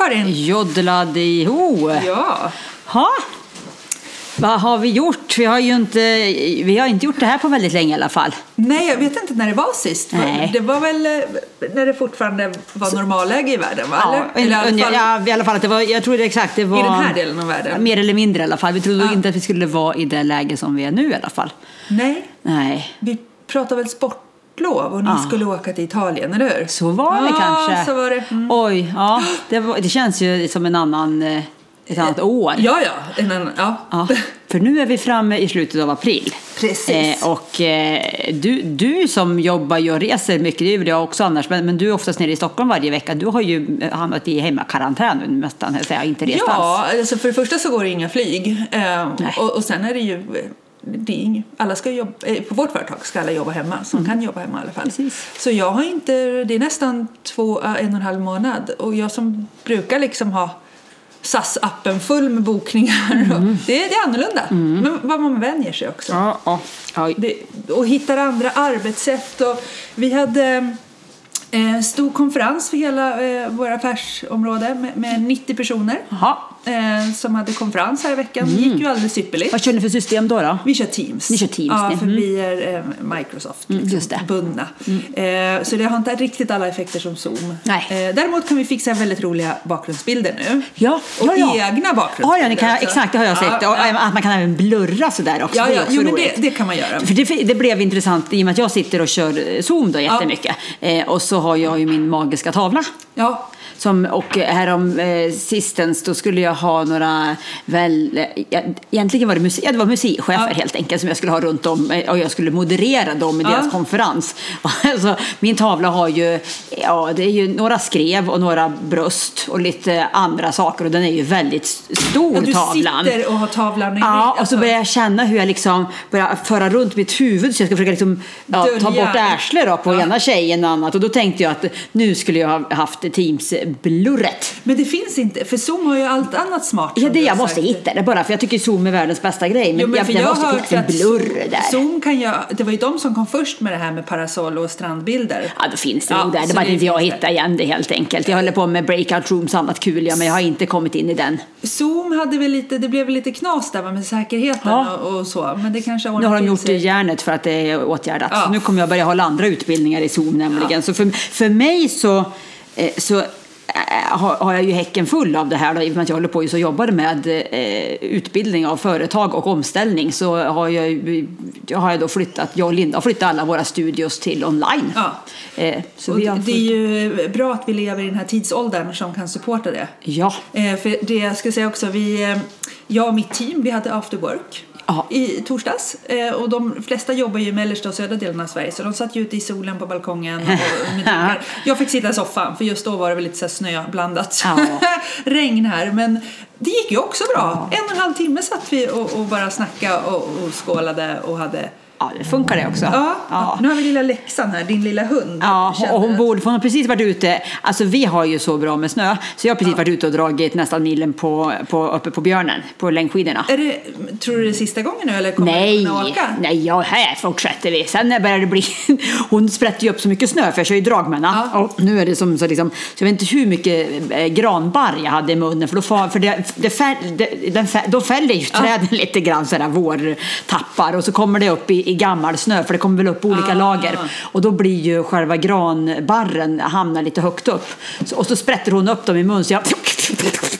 Karin. Joddladiho! Ja. Ha. Vad har vi gjort? Vi har ju inte, vi har inte gjort det här på väldigt länge i alla fall. Nej, jag vet inte när det var sist. Nej. Det var väl eh, när det fortfarande var normalläge i världen, va? Ja, Eller, eller i alla fall ja, i alla fall att det var, jag tror det exakt, det var... i den här delen av världen. Mer eller mindre i alla fall. Vi trodde Ja. inte att vi skulle vara i det läge som vi är nu i alla fall. Nej, Nej. vi pratade väl sportlov och ni Ja. skulle åka till Italien, eller hur? Så var det ja, kanske. så var det. Mm. Oj, ja. Det, var, det känns ju som en annan, eh, ett annat år. Ja, ja. En annan, ja. Ja, för nu är vi framme i slutet av april. Precis. Eh, och eh, du, du som jobbar och reser mycket, det är väl jag också annars, men, men du är oftast nere i Stockholm varje vecka. Du har ju eh, hamnat i hemmakarantän nu nästan, jag säga, inte rest alls. Ja, alltså för det första så går det inga flyg. Eh, och, och sen är det ju det är alla ska jobba, eh, på vårt företag ska alla jobba hemma, som kan jobba hemma i alla fall. Mm. Precis. Så jag har inte, det är nästan två, eh, en och en halv månad och jag som brukar liksom ha SAS-appen full med bokningar, och, det, är- det är annorlunda. Men vad man vänjer sig också. Mm. Ja, ja. ja. Det, och hittar andra arbetssätt. Och vi hade eh, stor konferens för hela eh, våra affärsområde med, med 90 personer Jaha. Eh, som hade konferens här i veckan. Det gick ju alldeles ypperligt. Vad kör ni för system då? då? Vi kör Teams. Ni kör Teams, Ja, det. för Mm. vi är eh, Microsoft liksom, just det. bundna. Eh, så det har inte riktigt alla effekter som Zoom. Nej. Eh, däremot kan vi fixa väldigt roliga bakgrundsbilder nu. Ja, Och ja, ja. egna Ja, bakgrundsbilder. ja, ni kan, exakt, det har jag sett. Ja, ja. Att man kan även blurra sådär också. Ja, det är ja, också jo, men det, det kan man göra. För det, det blev intressant i och med att jag sitter och kör Zoom då jättemycket. Eh, och så har jag ju min magiska tavla. Ja, Som, och härom eh, sistens då skulle jag ha några, väl, eh, egentligen var det, musik, ja, det var musikchefer Ja. helt enkelt som jag skulle ha runt om eh, och jag skulle moderera dem i Ja. deras konferens. alltså, min tavla har ju, ja det är ju några skrev och några bröst och lite andra saker och den är ju väldigt stor ja du tavlan. sitter och har tavlan i Ja, och så alltså- börjar jag känna hur jag liksom börjar föra runt mitt huvud så jag ska försöka liksom, ja, ta bort arslet på Ja. ena tjejen och annat. Och då tänkte jag att nu skulle jag ha haft Teams-blurret. Men det finns inte, för Zoom har ju allt annat smart. Ja, det jag måste sagt. hitta det bara för jag tycker Zoom är världens bästa grej. Men, Jo, men jag, jag, jag måste hört en blurr där. Zoom kan jag, det var ju de som kom först med det här med parasoll och strandbilder. Ja, då finns det Ja, nog där. Det det inte jag hittar igen det helt enkelt. Jag håller på med breakout rooms och annat kul, ja, men jag har inte kommit in i den. Zoom hade väl lite, det blev väl lite knas där med säkerheten Ja. och, och så, men det kanske Nu har de gjort det i järnet för att det är åtgärdat. Ja. Så nu kommer jag börja hålla andra utbildningar i Zoom nämligen. Så för, för mig så, eh, så har, har jag ju häcken full av det här då, i och med att jag håller på och jobbar med eh, utbildning av företag och omställning så har jag, har jag då flyttat, jag och Linda har flyttat alla våra studios till online. Ja. Eh, så Och vi har det är ju bra att vi lever i den här tidsåldern som kan supporta det. Ja, Eh, för det jag ska säga också, vi, eh, jag och mitt team, vi hade after work Ja. i torsdags. Eh, och de flesta jobbar ju i mellersta och södra delen av Sverige så de satt ju ute i solen på balkongen och. Jag fick sitta i soffan för just då var det väl lite så här snöblandat Ja. regn här. Men det gick ju också bra. En och en halv timme satt vi och, och bara snackade och, och skålade och hade ja, det funkar det också. Ja, Ja. nu har vi lilla Leksand här, din lilla hund. Ja, och hon, att- bor, för hon har precis varit ute, alltså vi har ju så bra med snö, så jag har precis varit ute och dragit nästan milen på, på, uppe på Björnen, på längdskidorna. Är det, tror du det är sista gången nu eller kommer Nej, du åka? nej, ja, här fortsätter vi. Sen när börjar det bli, hon sprätter ju upp så mycket snö för jag kör ju drag med henne. Ja. Och nu är det som så liksom, så jag vet inte hur mycket eh, granbarr jag hade i munnen för, då, far- för det, det, fäll, det, den fäll, då fäller ju träden lite grann sådär vårtappar och så kommer det upp i, i gammal snö för det kommer väl upp olika Ah. lager och då blir ju själva granbarren hamnar lite högt upp så, och så sprätter hon upp dem i mun så jag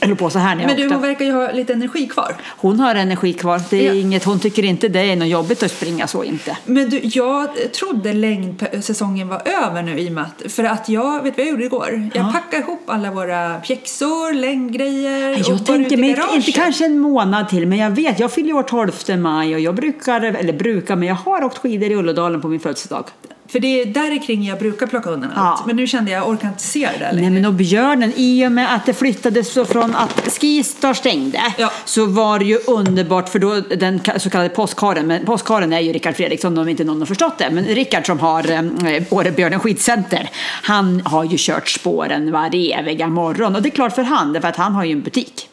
höll på så här när jag Men du, åkte. hon verkar ju ha lite energi kvar. Hon har energi kvar. Det är Ja. inget, hon tycker inte det är något jobbigt att springa så inte. Men du, jag trodde längdsäsongen var över nu i och med att, för att jag, vet vad jag gjorde igår? Jag packade ihop alla våra pjäxor, längdgrejer och Jag ut tänker mig inte kanske en månad till, men jag vet, jag fyller år 12 maj och jag brukar, eller brukar, men jag har åkt skidor i Ulledalen på min födelsedag. För det är där kring jag brukar plocka undan allt. Ja. Men nu kände jag, jag orkar inte se det där längre. Nej men och björnen, i och med att det flyttades så från att Skistar stängde Ja. så var det ju underbart för då den så kallade påskharen, men påskharen är ju Rickard Fredriksson om inte någon har förstått det, men Rickard som har eh, Årebjörnen skidcenter, han har ju kört spåren varje eviga morgon och det är klart för han, därför att han har ju en butik.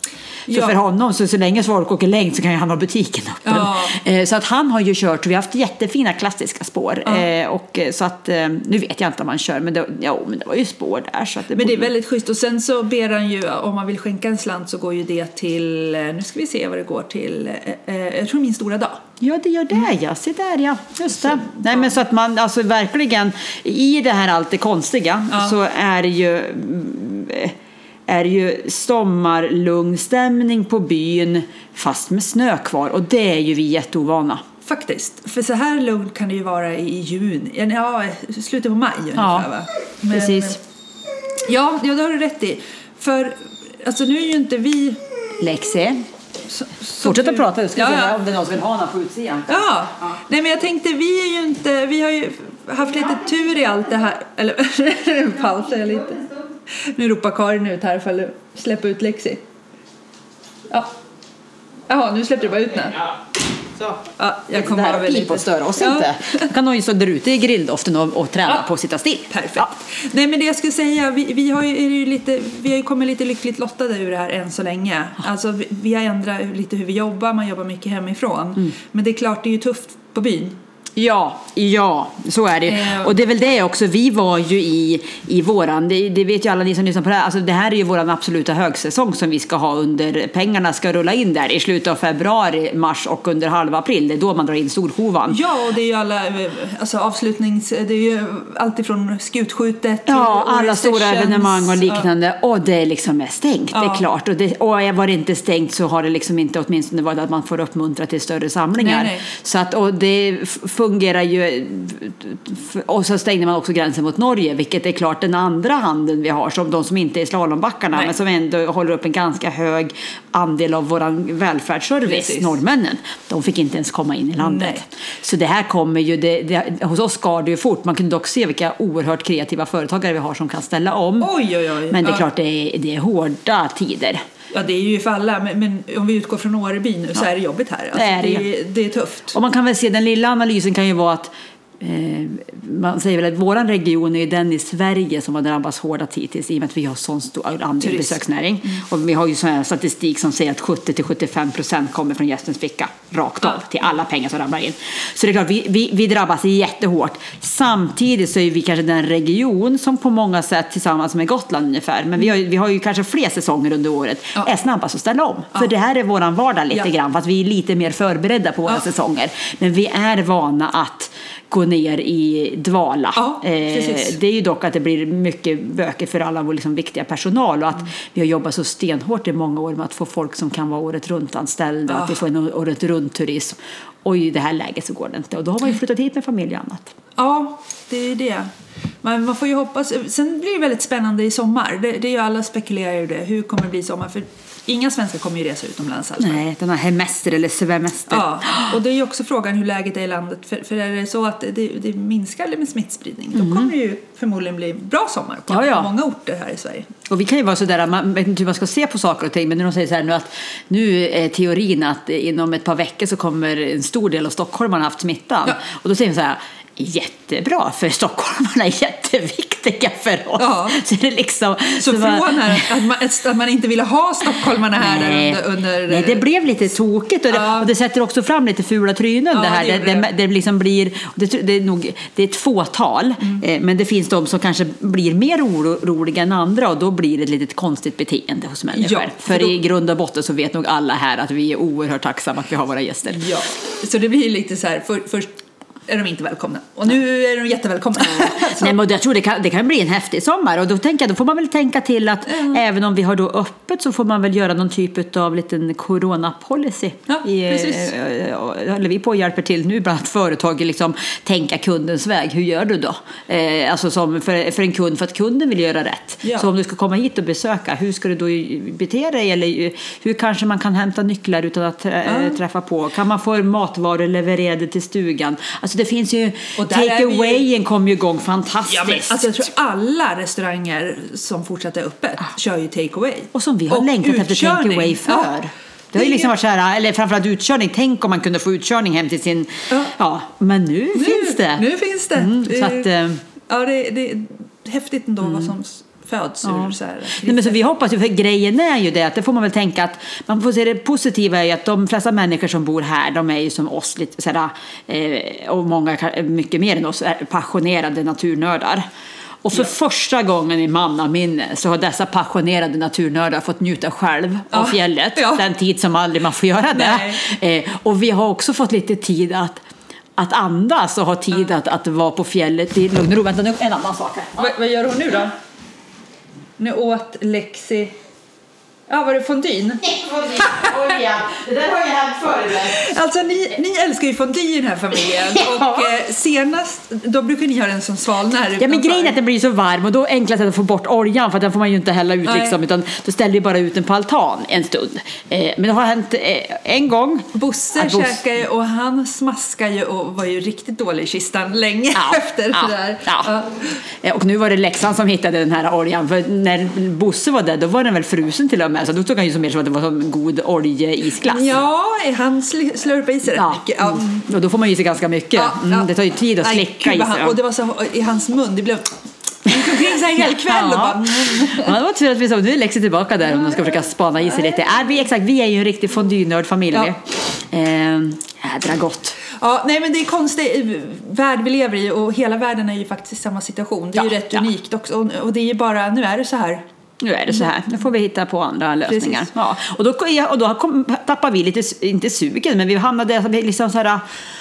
Så Ja. för honom, så, så länge folk åker längd så kan ju han ha butiken öppen. Ja. Eh, Så att han har ju kört, vi har haft jättefina klassiska spår. Eh, Och eh, så att, nu vet jag inte om han kör, men det, jo, men det var ju spår där. Så att det Men det är väldigt schysst. Och sen så ber han ju, om man vill skänka en slant så går ju det till, nu ska vi se vad det går till, jag tror min stora dag. Ja, det gör det ja. Se där ja. Just det. Nej, men så att man alltså verkligen, i det här allt det konstiga Ja. så är det ju mm, är ju sommarlugn på byn fast med snö kvar och det är ju vi jätteovana. Faktiskt. För så här lugnt kan det ju vara i juni, ja, slutet på maj ungefär Ja, va? Men- Precis. Ja, ja, det har du rätt i. För alltså nu är ju inte vi... Lexi, fortsätt att prata. Jag ska ja, ja. om det är någon som vill ha någon på utsidan. Ja, nej men jag tänkte vi är ju inte, vi har ju haft lite tur i allt det här, eller pausar jag lite. Nu ropar Karin ut här för att släppa ut Lexi. Ja. Jaha, nu släppte du bara ut den. Så. Ja, jag Det kommer här över pip lite. och störa oss Ja. inte. Kan hon ju där ute i grilldoften och, och träna Ja. på att sitta still. Perfekt. Ja. Nej men det jag skulle säga, vi, vi, har ju lite, vi har ju kommit lite lyckligt lottade ur det här än så länge. Alltså vi, vi har ändrat lite hur vi jobbar, man jobbar mycket hemifrån. Mm. Men det är klart, det är ju tufft på byn. Ja, ja, så är det. Eh. Och det är väl det också, vi var ju i, i våran, det, det vet ju alla ni som lyssnar på det här, alltså det här är ju våran absoluta högsäsong som vi ska ha under, pengarna ska rulla in där i slutet av februari, mars och under halva april, det är då man drar in storkovan. Ja, och det är ju alla eh, alltså avslutnings... Det är ju allt ifrån skutskjutet till Ja, alla stora evenemang och liknande. Och det liksom är stängt, det är Ja. klart. Och, det, och var det inte stängt så har det liksom inte åtminstone varit att man får uppmuntra till större samlingar. Nej, nej. Så att, och det f- fungerar ju... Och så stängde man också gränsen mot Norge, vilket är klart den andra handen vi har, som de som inte är slalombackarna, Nej. men som ändå håller upp en ganska hög andel av vår välfärdsservice, Precis. norrmännen. De fick inte ens komma in i landet. Nej. Så det här kommer ju, det, det, hos oss skar det ju fort. Man kunde dock se vilka oerhört kreativa företagare vi har som kan ställa om. Oj, oj, oj. Men det är klart, det är, det är hårda tider. Ja, det är ju för alla. Men, men om vi utgår från Åreby nu så är det jobbigt här. Alltså, Det är det det, det är tufft. Och man kan väl se, den lilla analysen kan ju vara att man säger väl att vår region är den i Sverige som har drabbats hårdast hittills i och med att vi har sån stor andel Turism. besöksnäring. Och vi har ju sån här statistik som säger att 70-75 procent kommer från gästens ficka rakt av till alla pengar som ramlar in. Så det är klart, vi, vi, vi drabbas jättehårt. Samtidigt så är vi kanske den region som på många sätt tillsammans med Gotland ungefär, men vi har, vi har ju kanske fler säsonger under året, Ja. är snabbast att ställa om. För det här är våran vardag lite Ja. grann, för att vi är lite mer förberedda på våra Ja. säsonger. Men vi är vana att gå ner i dvala. Ja, Eh, det är ju dock att det blir mycket böcker för alla vår liksom viktiga personal och att Mm. vi har jobbat så stenhårt i många år med att få folk som kan vara året runt anställda, Ja. att vi får en året runt turism. Och i det här läget så går det inte. Och då har man ju flyttat hit med familj och annat. Ja, det är det. Men man får ju hoppas. Sen blir det väldigt spännande i sommar. Det, det är ju alla spekulerar ju det. Hur kommer det bli i sommar? För inga svenskar kommer ju resa utomlands. Alltså. Nej, den här hemester eller svemester. Ja, och det är ju också frågan hur läget är i landet. För, för är det så att det, det minskar med smittspridning då kommer det ju förmodligen bli bra sommar på Mm. Ja, ja. många orter här i Sverige. Och vi kan ju vara sådär, man vet inte hur man ska se på saker och ting, men när de säger så här nu att nu är teorin att inom ett par veckor så kommer en stor del av stockholmarna haft smittan. Ja. Och då säger vi så här, jättebra, för stockholmarna är jätteviktiga för oss. Ja. Så det liksom, Så bara- från här att man, att man inte ville ha stockholmarna här Nej. under, under... Nej, det blev lite tokigt och det, Ja. och det sätter också fram lite fula trynen Ja, det här. det Det, det, det liksom blir, det, det, är nog, det är ett fåtal, Mm. eh, men det finns de som kanske blir mer oroliga än andra och då blir det ett litet konstigt beteende hos människor. Ja, för för då- i grund och botten så vet nog alla här att vi är oerhört tacksamma att vi har våra gäster. Ja, så det blir lite så här, för, först är de inte välkomna och nu är de jättevälkomna. Nej, men jag tror det kan, det kan bli en häftig sommar och då, tänker jag, då får man väl tänka till att även om vi har då öppet så får man väl göra någon typ av liten coronapolicy. Ja, I, precis. eh, eh, håller vi på och hjälper till nu bland annat företag liksom tänka kundens väg. Hur gör du då? Eh, alltså som för, för en kund, för att kunden vill göra rätt. Ja. Så om du ska komma hit och besöka, hur ska du då bete dig? Eller hur kanske man kan hämta nycklar utan att eh, träffa på? Kan man få matvaror levererade till stugan? Alltså det finns ju, Och där är take vi kom ju igång fantastiskt. Ja, men alltså jag tror alla restauranger som fortsätter öppet kör ju take away. Och som vi har Och längtat efter utkörning. take away för. Ja. Det har ju liksom varit så här, eller framförallt utkörning. Tänk om man kunde få utkörning hem till sin... Ja, Ja. men nu, finns det. Nu finns det. Mm, det så att, eh, ja, det, det är häftigt ändå vad som föds Ja. ur så här Nej, men så vi hoppas ju, för grejen är ju det att det får man väl tänka att man får se det positiva i att de flesta människor som bor här, de är ju som oss lite sådär, eh, och många mycket mer än oss, är passionerade naturnördar. Och för första gången i mannaminne så har dessa passionerade naturnördar fått njuta själv av Ja. fjället, Ja. den tid som aldrig man får göra det. Eh, och vi har också fått lite tid att att andas och ha tid att, att vara på fjället i lugn och ro. Vänta, nu en annan sak här. Vad, vad gör hon nu då? Nu åt Lexi... Ja, var det fondyn? Oj, ja. Det där har ju hänt förr. Alltså ni, ni älskar ju fondue i den här familjen Ja. och eh, senast då brukar ni ha den som svalnar Ja men utanför. grejen är att den blir så varm och då är enklast att få bort oljan för den får man ju inte hälla ut Nej. liksom utan då ställer vi bara ut den på altan en stund. Eh, men det har hänt eh, en gång. Bosse Att Bosse- käkar ju och han smaskar ju och var ju riktigt dålig i kistan länge Ja, efter ja, det där. ja. Eh, Och nu var det Leksand som hittade den här oljan för när Bosse var där då var den väl frusen till och med så då tog han ju som mer som att det var som god oljeisglass. Ja, han sl- slurpar i sig rätt Ja, mycket. Ja. mm. Och då får man ju sig ganska mycket. Ja, Mm, ja. Det tar ju tid att slicka i sig. Och det var så i hans mun, det blev... Han gick omkring så här hela kväll och bara... Ja, det var tur att vi sa, nu är Lexi tillbaka där om de ska försöka spana i sig lite. Är vi, exakt, vi är ju en riktig fondynördfamilj. Ja. Eh, jädra gott. Ja, nej men det är konstigt eh, värld vi lever i och hela världen är ju faktiskt i samma situation. Det är ju Ja, rätt ja. unikt också och, och det är ju bara, nu är det så här. Nu är det så här, nu får vi hitta på andra lösningar. Precis. Ja. Och då, och då kom, tappar vi lite, inte sugen, men vi hamnade liksom så här...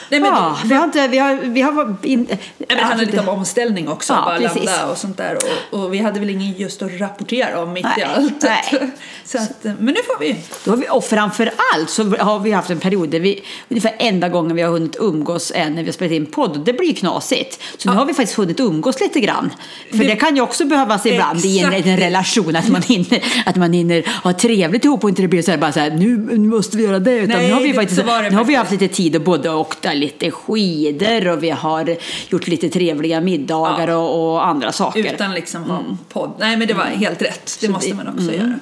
Nej, men ja, vi har inte, vi har, vi har in, Nej, men det handlar lite om omställning också, Ja, bara precis. landa och sånt där. Och, och vi hade väl ingen just att rapportera om mitt i Nej, allt. nej. Så att, men nu får vi. Då har vi, och framför allt så har vi haft en period där vi ungefär enda gången vi har hunnit umgås är när vi har spelat in podd. Det blir ju knasigt. Så nu har vi faktiskt hunnit umgås lite grann. För det, Det- kan ju också behövas ibland i en, Exakt. en relation att man hinner, att man hinner ha trevligt ihop och inte det blir så här bara så här nu, nu måste vi göra det. Utan Nej, nu har vi faktiskt, nu har vi haft lite tid att både åka lite skidor och vi har gjort lite trevliga middagar Ja. och, och andra saker. Utan liksom ha podd. Nej men det var helt rätt. Det måste det- man också göra.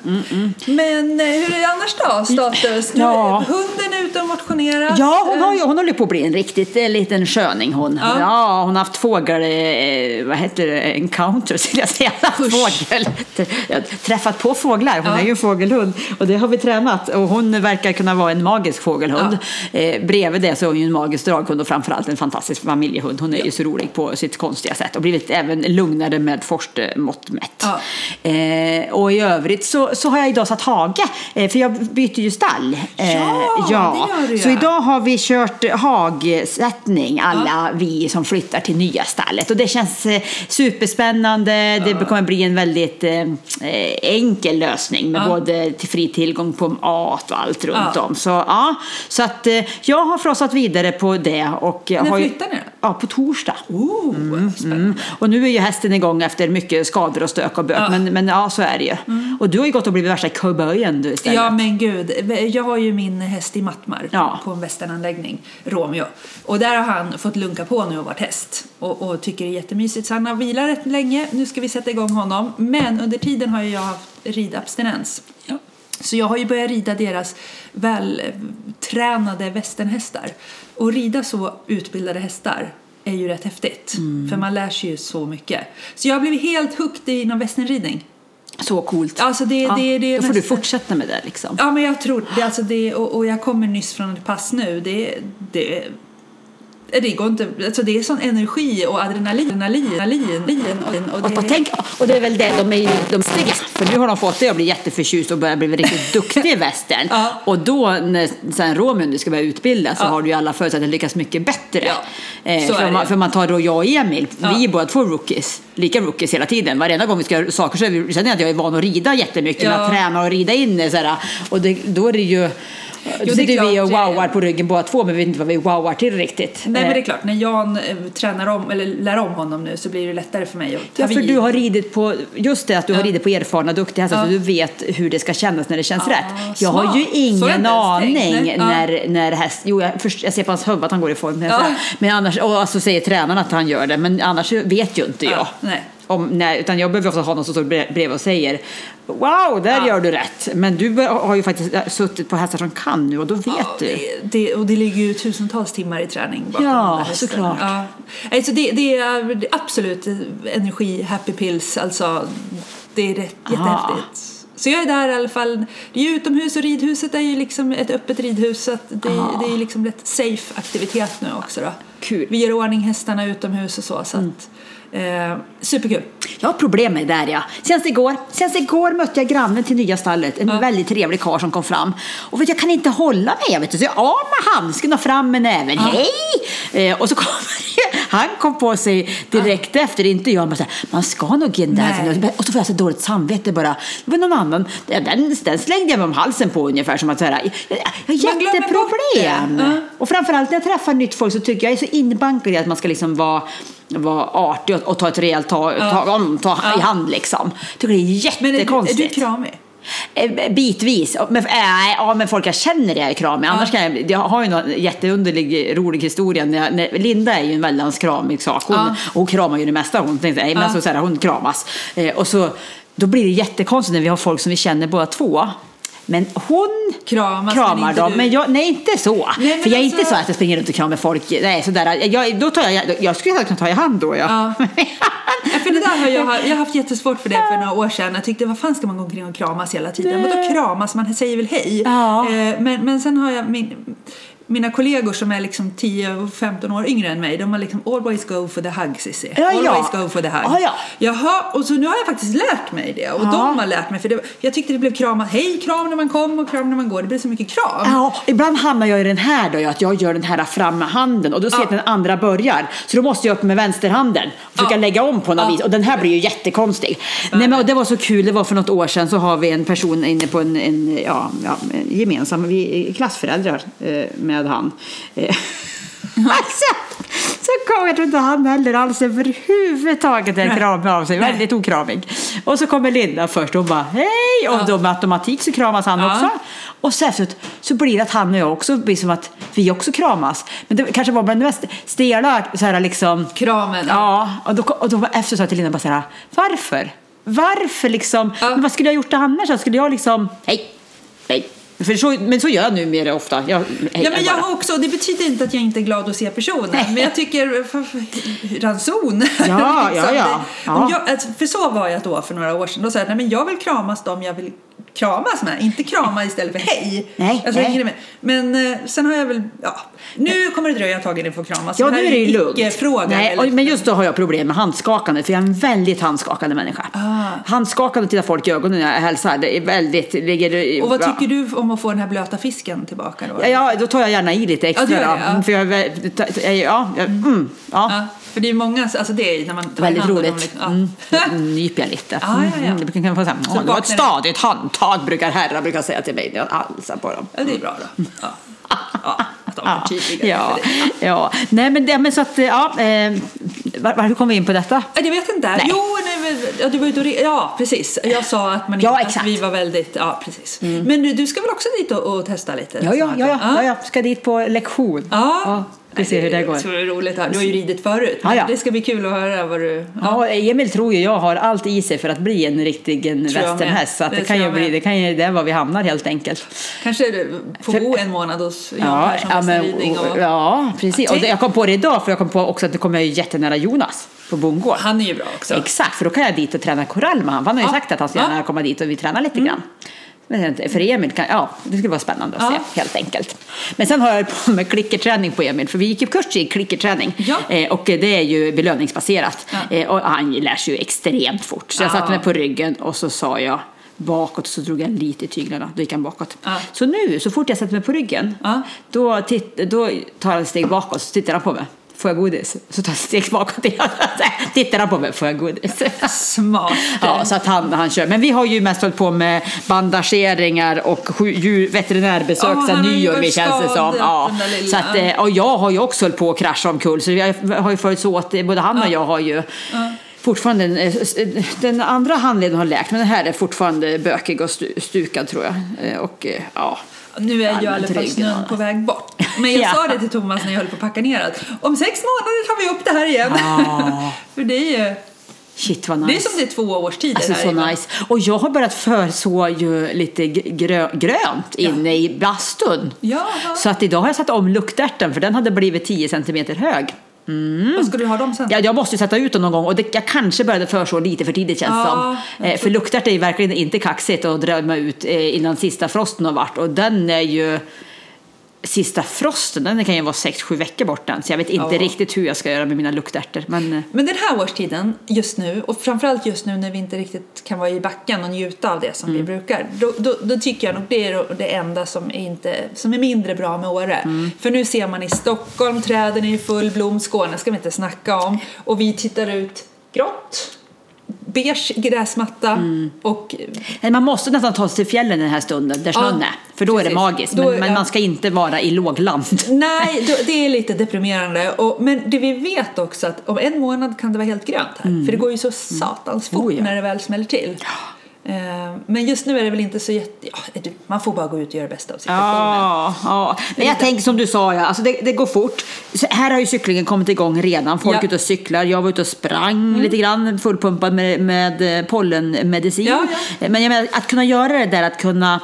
Men eh, hur är det annars då? Status? Ja. Hunden är ute och motionerar. Ja, hon, har ju, hon håller på att bli en riktigt eh, liten sköning hon. Ja. Ja. hon har haft fågel, eh, vad heter det, encounter skulle jag säga. Fågel. Jag har träffat på fåglar, hon Ja. är ju en fågelhund och det har vi tränat och hon verkar kunna vara en magisk fågelhund. Eh, bredvid det så är hon ju en magisk draghund och framförallt en fantastisk familjehund. Hon är ju så rolig på sitt konstiga sätt och blivit även lugnare med forstmått mätt. Ja. Eh, och i övrigt så, så har jag idag satt hage, eh, för jag byter ju stall. Eh, Ja, det gör du, Så ja. idag har vi kört hagsättning, alla vi som flyttar till nya stallet. Och det känns eh, superspännande. Det kommer bli en väldigt eh, eh, enkel lösning med Ja. både till fri tillgång på mat och allt runt Ja. om. Så, ja, så att jag har frossat vidare på det. Och jag När flyttar ni då? Ja, på torsdag. Oh, spännande. Mm. Och nu är ju hästen igång efter mycket skador och stök och bök. Ja. Men, men ja, så är det ju. Och du har ju gått och blivit värsta cowboyen du istället. Ja men gud, jag har ju min häst i Mattmar Ja. på en västernanläggning, Romeo. Och där har han fått lunka på nu och varit häst. Och, och tycker det är jättemysigt. Så han har vilat rätt länge, nu ska vi sätta igång honom. Men under tiden har jag haft ridabstinens. Så jag har ju börjat rida deras vältränade västernhästar. Och rida så utbildade hästar är ju rätt häftigt. Mm. För man lär sig ju så mycket. Så jag har blivit helt hooked inom västernridning. Så coolt. Alltså det, Ja, det, det då får du nästan- fortsätta med det liksom. Ja, men jag tror det. Alltså det och, och jag kommer nyss från ett pass nu. Det, det, det går inte. Alltså det är sån energi och adrenalin. adrenalin, adrenalin och, och Och, det, och, tänk, och det är väl det, de är de stiga. För nu har de fått det att bli jätteförtjust och börjar bli riktigt duktig i västern. Ja. Och då när sen Romeo nu ska börja utbilda så Ja. har du ju alla förutsättningar att lyckas mycket bättre. Ja, Eh, för, man, för man tar då jag och Emil, vi är båda två rookies. Lika rookies hela tiden. Varenda gång vi ska göra saker så känner jag att jag är van att rida jättemycket. Ja. Med att träna och rida in det. Så här, och det, då är det ju... är sitter vi och wowar på ryggen båda två men vi vet inte vad vi wowar till riktigt. Nej men det är Eh, klart, när Jan eh, tränar om, eller lär om honom nu så blir det lättare för mig att ta Ja, för vid. du har ridit på, just det att du har Ja. ridit på erfarna duktiga hästar Ja. så du vet hur det ska kännas när det känns Ja, rätt. Jag har smart. ju har jag ingen aning ja. när, när häst, jo jag, först, jag ser på hans huvud att han går i form. säga. Men annars, och så säger tränaren att han gör det men annars vet ju inte jag. Ja, nej. Om, nej, utan jag behöver ofta ha någon som står bre- bredvid och säger Wow, där Ja. gör du rätt. Men du har ju faktiskt äh, suttit på hästar som kan nu och då vet Ja, du. det, det, och det ligger ju tusentals timmar i träning bakom Ja, såklart. Ja. Alltså det, det är absolut energi, happy pills, alltså Det är rätt, jättehäftigt. Så jag är där i alla fall. Det är ju utomhus och ridhuset är ju liksom ett öppet ridhus så att det, Aha. det är liksom rätt safe aktivitet nu också då. Kul. Vi gör ordning hästarna utomhus och så. så att, eh, superkul. Jag har problem med det där ja. Senast igår, senast igår mötte jag grannen till nya stallet. En väldigt trevlig karl som kom fram. Och vet, jag kan inte hålla mig. Vet du. Så jag av med handsken och fram med näven. Hej! Eh, och så kommer han kom på sig direkt efter, inte jag. Men så här, man ska nog där. Nej. Och så får jag så dåligt samvete bara. Det var någon annan. Den, den slängde jag mig om halsen på ungefär som att så här, jag, jag har Man jätteproblem. Ja. Och framförallt när jag träffar nytt folk så tycker jag är så inbankad i att man ska liksom vara vara artig och, och ta ett rejält tag, tag om, ta i hand liksom. Tycker det är Men är du, är jättekonstigt. du kramig? Eh, Bitvis. Men, äh, ja, men folk jag känner är kramig. Annars kan jag, jag har ju någon jätteunderlig, rolig historia. När jag, när, Linda är ju en väldigt kramig sak. Hon, Ja. och hon kramar ju det mesta. Hon tänkte, nej, men Ja. så, så här, hon kramas. Eh, och så, då blir det jättekonstigt när vi har folk som vi känner båda två. Men hon Kramas, men kramar inte dem. du. Men jag, nej, inte så. Nej, men För jag är alltså- inte så att jag springer runt och kramar folk. Nej, sådär. Jag, då tar jag, jag skulle kunna ta i hand då. Ja. Ja. Ja, för det där har jag, jag har haft jättesvårt för det för några år sedan. Jag tyckte, vad fan ska man gå omkring och kramas hela tiden? Vadå kramas? Man säger väl hej? Ja. Eh, Men, men sen har jag min, mina kollegor som är liksom 10 och 15 år yngre än mig, de har liksom always go for the hug Cissi. Ja, ja. always go for the hug. Ja, ja. Jaha, och så nu har jag faktiskt lärt mig det. Och Ja. de har lärt mig, för det, jag tyckte det blev kramat, hej kram när man kom och kram när man går. Det blev så mycket kram. Ja, ibland hamnar jag i den här då, att jag gör den här framhanden och då ser jag Ja. att den andra börjar. Så då måste jag upp med vänsterhanden och försöka lägga om på något vis. Och den här blir ju jättekonstig. Nej, men, det var så kul, det var för något år sedan så har vi en person inne på en, en ja, ja, en gemensam, vi är klassföräldrar eh, med han. Eh, alltså, så kom jag tror inte han heller alls överhuvudtaget en kram av sig, väldigt okramig. Och så kommer Linda först och bara hej och då med automatik så kramas han Ja. också. Och så efteråt så blir det att han och jag också blir som att vi också kramas. Men det kanske var bland det mest stela så här liksom. Kramen. Ja, och då, och då efter sa jag till Linda bara så här, varför? Varför liksom? Ja. Men vad skulle jag gjort annars? Skulle jag liksom, hej, hej. För så, men så gör jag numera ofta. Jag, Ja, men jag bara. också, det betyder inte att jag inte är glad att se personen, men jag tycker f- f- ranson. Ja, ja, ja. Det- Ja. Om jag, för så var jag då för några år sedan. Då sa jag nej, men jag vill kramas dem jag vill kramas med, inte krama istället för hej. Nej, alltså, nej. Men eh, sen har jag väl, ja, nu kommer det dröja ett tag innan jag får kramas. Ja, nu är det ju lugnt. Nej, eller? men just då har jag problem med handskakande, för jag är en väldigt handskakande människa. Ah. Handskakande till folk i ögonen när jag hälsar, det är väldigt... Ligger, Och vad ja. tycker du om att få den här blöta fisken tillbaka då? Ja, ja, då tar jag gärna i lite extra. Ja, det, ja. Mm, För jag, är ja, ja, mm, ja. Ja, för det är många, alltså det är när man tar Väldigt hand roligt. liksom- ja. Mm. Nyper jag lite. Ja, ja, ja. Mm, Det brukar vara så här, Så "Åh, det var ett vaknar det." Handtag brukar herrar brukar säga till mig när jag halsar på dem. ja, det är bra då. Ja. Ja, att de Ja, förtydligar ja. Nej men, det, men så att, ja, eh, var, varför kom vi in på detta? Ja, Jag vet inte. Nej. Jo, nej, du var re- Ja, precis. Jag sa att, man Ja, att. Mm. vi var väldigt... Ja, precis. Men du, du ska väl också dit och, och testa lite? Ja, ja, ja, ja, ja, jag ska dit på lektion. Ja. Vi ser hur det går. Är roligt. här. Du har ju ridit förut. Ja, ja. Det ska bli kul att höra vad du... Ja, Emil tror ju jag har allt i sig för att bli en riktig en västernhäst. Så det, Det kan ju bli, det, kan ju, det är var vi hamnar helt enkelt. Kanske får För- bo en månad hos Jan Ja, Persson ja, men, och... ja, precis. Och jag kom på det idag för jag kom på också att det kommer jag ju jättenära Jonas på bondgården. Han är ju bra också. Exakt, för då kan jag dit och träna korall med honom. Han har ju Ja. sagt att han ska Ja. Mm. gärna komma dit och vi tränar lite grann. För Emil, kan, ja, det skulle vara spännande att Ja. se helt enkelt. Men sen har jag på med klickerträning på Emil, för vi gick ju kurs i klickerträning. Ja. Eh, och det är ju belöningsbaserat. Ja. Eh, och han lär sig ju extremt fort. Så jag Ja. satte mig på ryggen och så sa jag bakåt så drog jag lite i tyglarna, då gick han bakåt. Så nu, så fort jag sätter mig på ryggen, då, titt, då tar han ett steg bakåt så tittar han på mig. Får jag godis? Så tar jag ett steg bakåt igen. Tittar han på mig, får jag godis? Smart. Ja, så att han, han kör. Men vi har ju mest hållit på med bandageringar och djur, veterinärbesök Ja, sedan nyår, vi känns det som. Ja. Så att, eh, och jag har ju också hållit på att krascha omkull, så vi har ju följts åt, både han och jag har ju Fortfarande, eh, s- den andra handleden har läkt men den här är fortfarande bökig och stu- stukad tror jag. Eh, Och eh, ja, Nu är ju i alla fall snön på väg bort. Men jag Ja. sa det till Thomas när jag höll på att packa ner att om sex månader tar vi upp det här igen. Ja. För det är ju, shit vad nice. det är som det är två årstider Alltså här så inne. nice. Och jag har börjat förså ju lite grö grönt inne i bastun. Ja. Så att idag har jag satt om luktärten för den hade blivit 10 centimeter hög. Vad ska du ha dem sen? Ja, jag måste ju sätta ut dem någon gång och det, jag kanske började föreslå lite för tidigt känns det Ja, som. Eh, för luktärtor är ju verkligen inte kaxigt att drömma ut eh, innan sista frosten har varit och den är ju Sista frosten, den kan ju vara 6-7 veckor bort än, så jag vet inte Ja. riktigt hur jag ska göra med mina luktärtor. Men eh, Men den här årstiden, just nu, och framförallt just nu när vi inte riktigt kan vara i backen och njuta av det som vi brukar, då, då, då tycker jag nog det är det enda som är, inte, som är mindre bra med Åre. För nu ser man i Stockholm, träden är i full blom, Skåne ska vi inte snacka om, och vi tittar ut grått, beige gräsmatta och Nej, Man måste nästan ta sig till fjällen den här stunden där snön Ja, är, för då är det precis. magiskt. Då- Men, men ja. man ska inte vara i lågland. Nej, då- det är lite deprimerande. Och, men det vi vet också att om en månad kan det vara helt grönt här. För det går ju så satans fort Oh, ja. när det väl smäller till. Eh, Men just nu är det väl inte så jätte... Ja, man får bara gå ut och göra det bästa av situationen. Ja, ja. Men jag tänker som du sa, ja, alltså det, det går fort. Så här har ju cyklingen kommit igång redan. Folk Ja. Mm. är ute och cyklar. Jag var ute och sprang lite grann, fullpumpad med, med eh, pollenmedicin. Ja, Men jag menar, att kunna göra det där, att kunna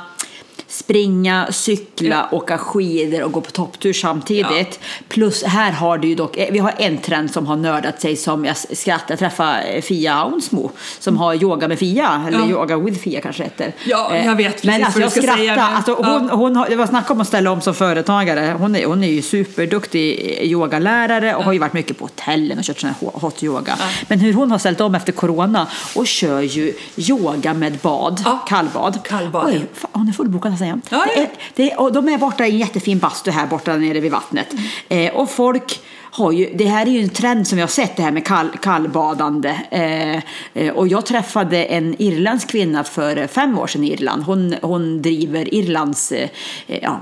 springa, cykla, åka skidor och gå på topptur samtidigt. Plus här har du ju dock, eh, vi har en trend som har nördat sig som jag skrattar, jag träffade Fia Aunsmo som har yoga med Fia, eller Ja. yoga with Fia kanske heter. Ja, Eh, jag vet Men precis alltså vad jag du ska säga nu. alltså, hon, Ja. hon det var snack om att ställa om som företagare. Hon är, hon är ju superduktig yogalärare och har ju varit mycket på hotellen och kört sån här hot yoga. Men hur hon har ställt om efter corona och kör ju yoga med bad, Ja. kallbad. Kallbad. Oj, fan, hon är fullbokad jämt. Ja, ja. Det är, det och de är borta i en jättefin bastu här borta nere vid vattnet. Eh, och folk har ju, det här är ju en trend som jag har sett det här med kall, kallbadande. Eh, eh, och jag träffade en irländsk kvinna för fem år sedan i Irland. Hon, hon driver Irlands eh, ja,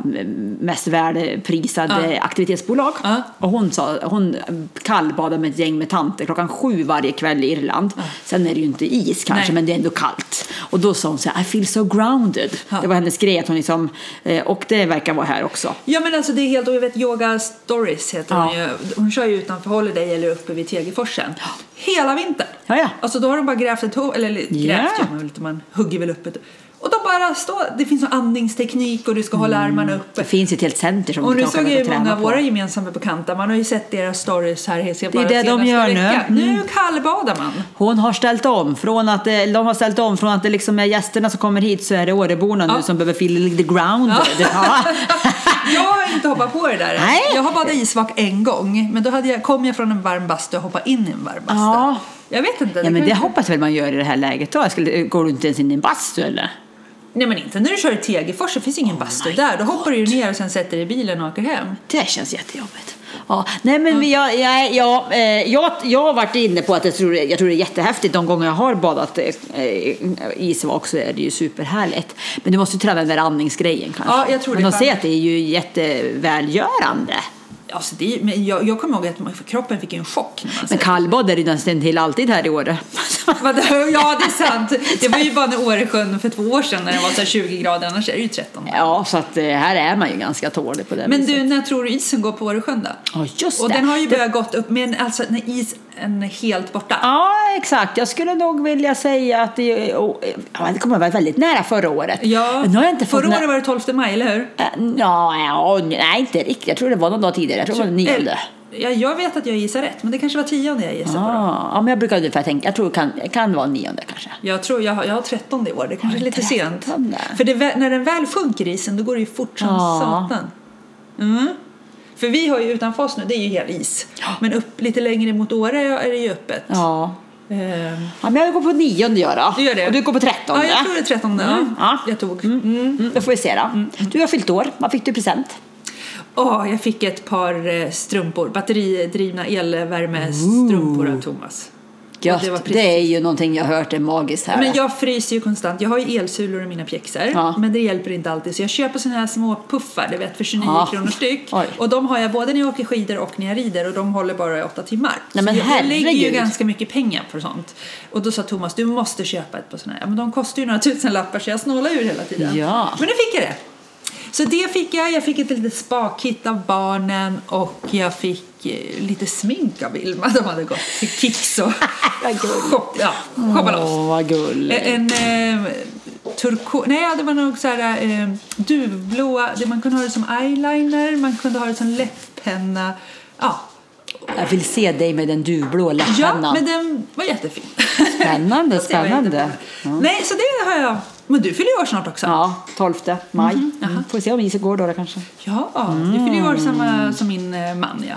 mest värdeprisade aktivitetsbolag. Ja. Och hon, sa, hon kallbadar med ett gäng med tanter klockan sju varje kväll i Irland. Sen är det ju inte is kanske, Nej. men det är ändå kallt. Och då sa hon så här, I feel so grounded. Ja. Det var hennes grej, att hon liksom, eh, och det verkar vara här också. Ja men alltså det är helt, och jag vet Yoga Stories heter Ja. hon ju. Hon kör ju utanför Holiday eller uppe vid Tegelforsen. Hela vintern. Ja, ja. Alltså då har de bara grävt ett hål, eller grävt Ja. gör man man hugger väl upp ett. Och de bara står, det finns en andningsteknik och du ska hålla armarna uppe. Det finns ett helt center som Och du nu kan såg åka jag och ju många träna av på. våra gemensamma bekanta, man har ju sett deras stories här Det är det de gör nu. veckan. Mm. Nu kallbadar man. Hon har ställt om från att eh, de har ställt om från att det liksom är gästerna som kommer hit så är det Åreborna nu Ja. som behöver feel lite grounded. Ja. Jag har inte hoppat på det där. Nej. Jag har badat isvak en gång, men då hade jag, kom jag från en varm bastu och hoppade in i en varm bastu. Ja. Jag vet inte. ja men det hoppas väl man gör i det här läget då? Skulle, går du inte ens in i en bastu eller? Nej men inte när du kör i Tegelfors, det finns ingen bastu där. Då hoppar du ju ner och sen sätter dig i bilen och åker hem. Det känns jättejobbigt. Ja, nej men vi- jag, jag, jag, eh, jag, jag har varit inne på att jag tror, jag tror det är jättehäftigt de gånger jag har badat eh, isvak så är det ju superhärligt. Men du måste ju träna den där andningsgrejen kanske. Ja, jag tror men det de kan- säger att det är ju jättevälgörande. Alltså det, men jag, jag kommer ihåg att man- kroppen fick en chock när man Men kallbad är det ju nästan till alltid här i Åre. Ja, det är sant. Det var ju bara när Åresjön för två år sedan när det var så här 20 grader, annars är det ju 13. Ja, så att eh, här är man ju ganska tålig på det Men viset. du, när tror du isen går på Åresjön då? Ja, just Och det. den har ju Det- börjat gått upp, men alltså när isen är helt borta. Ja, exakt. Jag skulle nog vilja säga att det, oh, ja, det kommer att vara väldigt nära förra året. Ja, Nu har jag inte förra året var det 12 maj, eller hur? Eh, Ja, ja, nej inte riktigt. Jag tror det var någon dag tidigare. Jag tror det var nionde. Ja, jag vet att jag gissar rätt, men det kanske var tionde jag gissade på. Då. Ah, ja, men jag brukar ungefär tänka, jag tror det kan, kan vara nionde kanske. Jag tror jag har, jag har 13 i år, det kanske är lite sent. 13? För det, när den väl sjunker isen, då går det ju fort som Ja. satan. Mm. För vi har ju utanför oss nu, det är ju hel is. Men upp lite längre mot Åre är det ju öppet. Ja. Ehm, ja, men jag går på nionde jag då. Du gör det? Och du går på trettonde. Ja, jag tror det är 13. Mm. Ja. Ja. Jag tog. Mm, då får vi se då. Du har fyllt år. Vad fick du present? Åh, jag fick ett par eh, strumpor, batteridrivna elvärmestrumpor av Thomas. Gött. det Det, precis- är ju någonting jag har hört är magiskt här. Men jag fryser ju konstant. Jag har ju elsulor i mina pjäxor. Ja. Men det hjälper inte alltid. Så jag köper såna här små puffar, du vet, för 29 Ja. kronor styck. Oj. Och de har jag både när jag åker skidor och när jag rider och de håller bara i åtta timmar. Nej, men så jag, lägger ju ganska mycket pengar på sånt. Och då sa Thomas, du måste köpa ett på såna här. Men de kostar ju några tusen lappar så jag snålar ur hela tiden. Ja. Men nu fick jag det. Så det fick jag. Jag fick ett litet spakkit av barnen och jag fick eh, lite smink av Vilma. De hade gått till Kicks och Vad gulligt. shop, ja, shoppa loss. Åh, vad gulligt. En eh, turko... Nej, det var nog så här eh, duvblåa. Man kunde ha det som eyeliner, man kunde ha det som läpppenna. Ja. Jag vill se dig med den duvblå Ja, läpppennan. men den var jättefin. Spännande, var spännande. jättebra. Nej, så det har jag. Men du fyller ju år snart också. Ja, 12 maj. Mhm, Mm. Får se om Isak går då, då kanske. Ja, du fyller ju år samma som min eh, man, ja.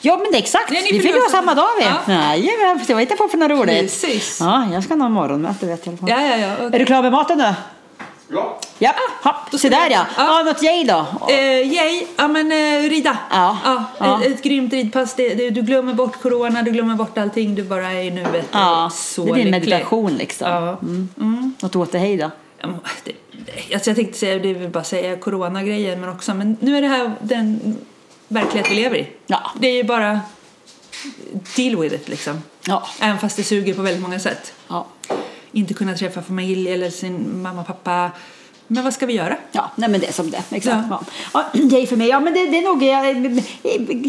Ja, men det är exakt. Nej, vi fyller år samma dag vi. Ja. Nej, vad jag hittar på för något roligt. Precis. Ja, jag ska ha morgonmöte vet jag i alla fall. Ja, ja, ja. Är du klar med maten nu? Ja. Ja, ha, då se där ja. Ja. Ja, något yay då? Eh, yay, ja men eh, rida. Ja, ja. Ett, ett grymt ridpass. Det, det, du glömmer bort corona, du glömmer bort allting. Du bara är i nuet. Ja, så det är din lycklig. meditation liksom. Ja. Mm. Något återhej då? Alltså jag tänkte säga, det vill bara säga coronagrejen men också, men nu är det här den verklighet vi lever i. Ja. Det är ju bara deal with it liksom. Ja. Även fast det suger på väldigt många sätt. Ja. Inte kunna träffa familj eller sin mamma och pappa. Men vad ska vi göra? Ja, nej men det är som det Exakt. Ja. Ja. Ja, för mig. Ja, men det, det är nog eh,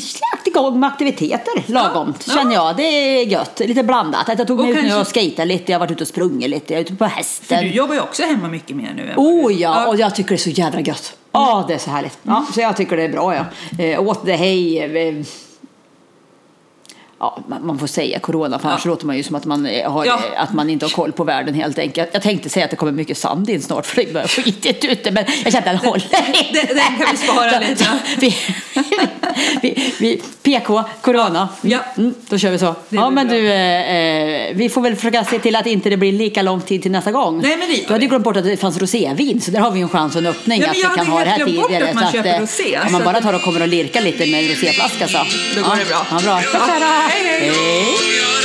släppt igång med aktiviteter lagomt, Ja. känner jag. Det är gött. Lite blandat. Jag tog Och mig ut nu kanske- och skejtat lite. Jag har varit ute och sprungit lite. Jag är ute på För hästen. du jobbar ju också hemma mycket mer nu. Oh du- ja, och jag tycker det är så jädra gött. Ja, det är så härligt. Ja, så jag tycker det är bra ja. Eh, åt det hej. Eh, ja, man får säga corona för annars Ja. låter man ju som att man, eh, har, Ja. att man inte har koll på världen helt enkelt. Jag tänkte säga att det kommer mycket sand in snart för det börjar skitigt ute men jag kände att den håller Den- den kan vi spara lite. vi, vi, vi, PK, corona. Ja. Mm, då kör vi så. Ja men bra. du, eh, eh, vi får väl försöka se till att inte det blir lika lång tid till nästa gång. Nej, men det du hade ju glömt bort att det fanns rosévin så där har vi en chans och en öppning men att vi kan ha det här tidigare. att man så eh, rosé, Om så man bara att- tar och kommer och lirkar lite med en roséflaska så. Då går det bra. Ja, bra. Ja. Hej, hej. hej.